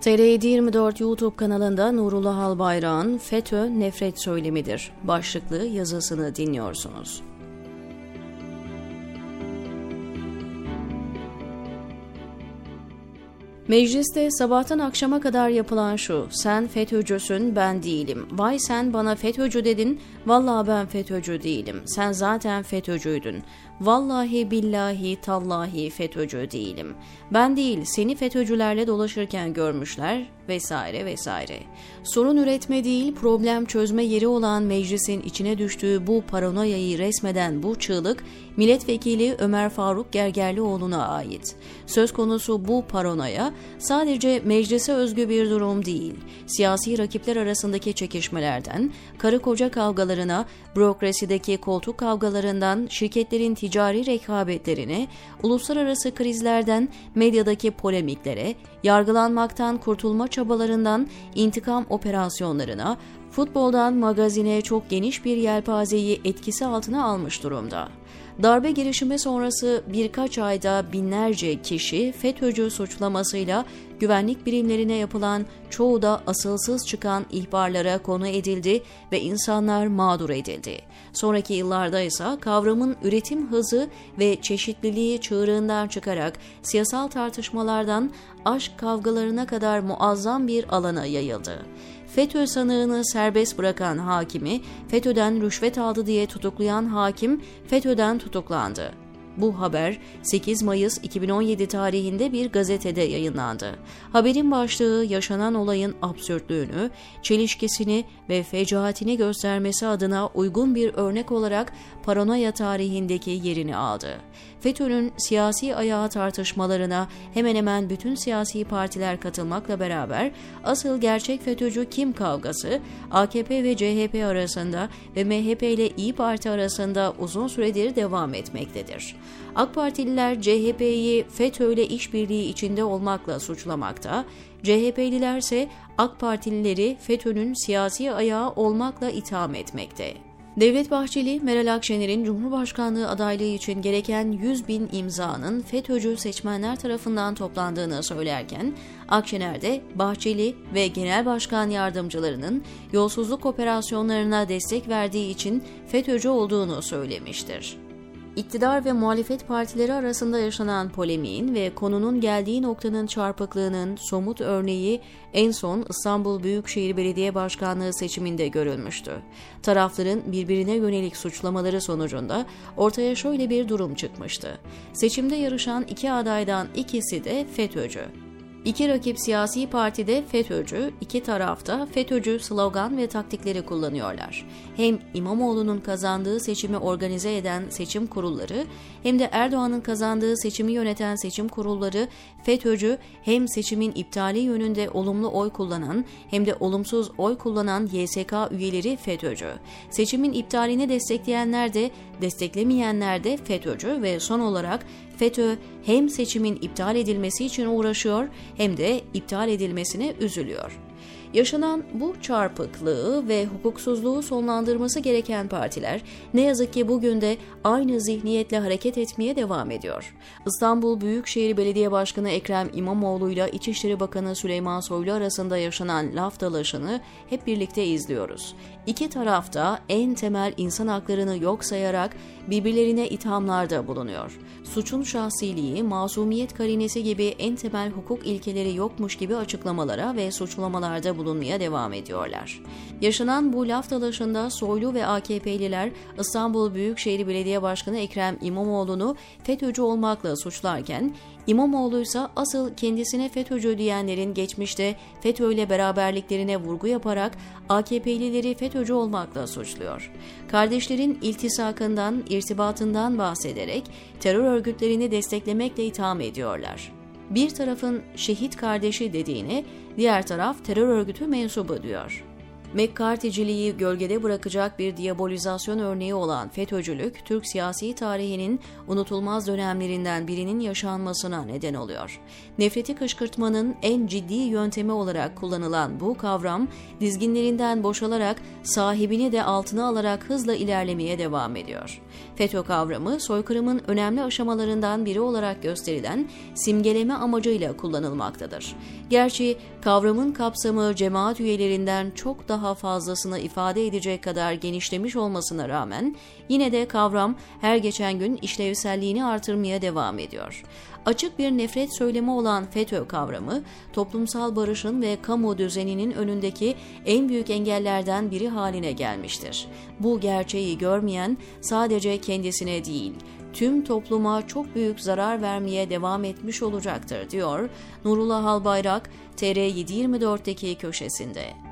TR724 YouTube kanalında Nurullah Albayrak'ın FETÖ nefret söylemidir başlıklı yazısını dinliyorsunuz. Mecliste sabahtan akşama kadar yapılan şu, sen FETÖ'cüsün ben değilim, vay sen bana FETÖ'cü dedin, vallahi ben FETÖ'cü değilim, sen zaten FETÖ'cüydün, vallahi billahi tallahi FETÖ'cü değilim, ben değil seni FETÖ'cülerle dolaşırken görmüşler vesaire vesaire. Sorun üretme değil problem çözme yeri olan meclisin içine düştüğü bu paranoyayı resmeden bu çığlık milletvekili Ömer Faruk Gergerlioğlu'na ait. Söz konusu bu paranoya sadece meclise özgü bir durum değil. Siyasi rakipler arasındaki çekişmelerden, karı koca kavgalarına, bürokrasideki koltuk kavgalarından, şirketlerin ticari rekabetlerine, uluslararası krizlerden, medyadaki polemiklere, yargılanmaktan kurtulma çabalarından intikam operasyonlarına, futboldan magazine çok geniş bir yelpazeyi etkisi altına almış durumda. Darbe girişimi sonrası birkaç ayda binlerce kişi FETÖ'cü suçlamasıyla güvenlik birimlerine yapılan çoğu da asılsız çıkan ihbarlara konu edildi ve insanlar mağdur edildi. Sonraki yıllarda ise kavramın üretim hızı ve çeşitliliği çığırından çıkarak siyasal tartışmalardan aşk kavgalarına kadar muazzam bir alana yayıldı. FETÖ sanığını serbest bırakan hakimi, FETÖ'den rüşvet aldı diye tutuklayan hakim FETÖ'den tutuklandı. Bu haber 8 Mayıs 2017 tarihinde bir gazetede yayınlandı. Haberin başlığı yaşanan olayın absürtlüğünü, çelişkisini ve fecaatini göstermesi adına uygun bir örnek olarak paranoya tarihindeki yerini aldı. FETÖ'nün siyasi ayağı tartışmalarına hemen hemen bütün siyasi partiler katılmakla beraber asıl gerçek FETÖ'cü kim kavgası AKP ve CHP arasında ve MHP ile İyi Parti arasında uzun süredir devam etmektedir. AK Partililer CHP'yi FETÖ ile işbirliği içinde olmakla suçlamakta, CHP'liler ise AK Partilileri FETÖ'nün siyasi ayağı olmakla itham etmekte. Devlet Bahçeli, Meral Akşener'in Cumhurbaşkanlığı adaylığı için gereken 100 bin imzanın FETÖ'cü seçmenler tarafından toplandığını söylerken, Akşener de Bahçeli ve Genel Başkan yardımcılarının yolsuzluk operasyonlarına destek verdiği için FETÖ'cü olduğunu söylemiştir. İktidar ve muhalefet partileri arasında yaşanan polemiğin ve konunun geldiği noktanın çarpıklığının somut örneği en son İstanbul Büyükşehir Belediye Başkanlığı seçiminde görülmüştü. Tarafların birbirine yönelik suçlamaları sonucunda ortaya şöyle bir durum çıkmıştı. Seçimde yarışan iki adaydan ikisi de FETÖ'cü. İki rakip siyasi partide FETÖ'cü, iki tarafta FETÖ'cü slogan ve taktikleri kullanıyorlar. Hem İmamoğlu'nun kazandığı seçimi organize eden seçim kurulları hem de Erdoğan'ın kazandığı seçimi yöneten seçim kurulları FETÖ'cü hem seçimin iptali yönünde olumlu oy kullanan hem de olumsuz oy kullanan YSK üyeleri FETÖ'cü. Seçimin iptalini destekleyenler de desteklemeyenler de FETÖ'cü ve son olarak FETÖ hem seçimin iptal edilmesi için uğraşıyor hem de iptal edilmesine üzülüyor. Yaşanan bu çarpıklığı ve hukuksuzluğu sonlandırması gereken partiler ne yazık ki bugün de aynı zihniyetle hareket etmeye devam ediyor. İstanbul Büyükşehir Belediye Başkanı Ekrem İmamoğlu ile İçişleri Bakanı Süleyman Soylu arasında yaşanan laf dalaşını hep birlikte izliyoruz. İki tarafta en temel insan haklarını yok sayarak birbirlerine ithamlarda bulunuyor. Suçun şahsiliği, masumiyet karinesi gibi en temel hukuk ilkeleri yokmuş gibi açıklamalara ve suçlamalarda bulunmaya devam ediyorlar. Yaşanan bu laf dalaşında Soylu ve AKP'liler İstanbul Büyükşehir Belediye Başkanı Ekrem İmamoğlu'nu FETÖ'cü olmakla suçlarken İmamoğlu ise asıl kendisine FETÖ'cü diyenlerin geçmişte FETÖ ile beraberliklerine vurgu yaparak AKP'lileri FETÖ'cü olmakla suçluyor. Kardeşlerin iltisakından, irtibatından bahsederek terör örgütlerini desteklemekle itham ediyorlar. Bir tarafın şehit kardeşi dediğini, diğer taraf terör örgütü mensubu diyor. McCarthy'ciliği gölgede bırakacak bir diabolizasyon örneği olan FETÖ'cülük, Türk siyasi tarihinin unutulmaz dönemlerinden birinin yaşanmasına neden oluyor. Nefreti kışkırtmanın en ciddi yöntemi olarak kullanılan bu kavram, dizginlerinden boşalarak sahibini de altına alarak hızla ilerlemeye devam ediyor. FETÖ kavramı, soykırımın önemli aşamalarından biri olarak gösterilen simgeleme amacıyla kullanılmaktadır. Gerçi kavramın kapsamı cemaat üyelerinden çok daha fazlasını ifade edecek kadar genişlemiş olmasına rağmen yine de kavram her geçen gün işlevselliğini artırmaya devam ediyor. Açık bir nefret söylemi olan FETÖ kavramı, toplumsal barışın ve kamu düzeninin önündeki en büyük engellerden biri haline gelmiştir. Bu gerçeği görmeyen sadece kendisine değil, tüm topluma çok büyük zarar vermeye devam etmiş olacaktır, diyor Nurullah Albayrak, TR724'deki köşesinde.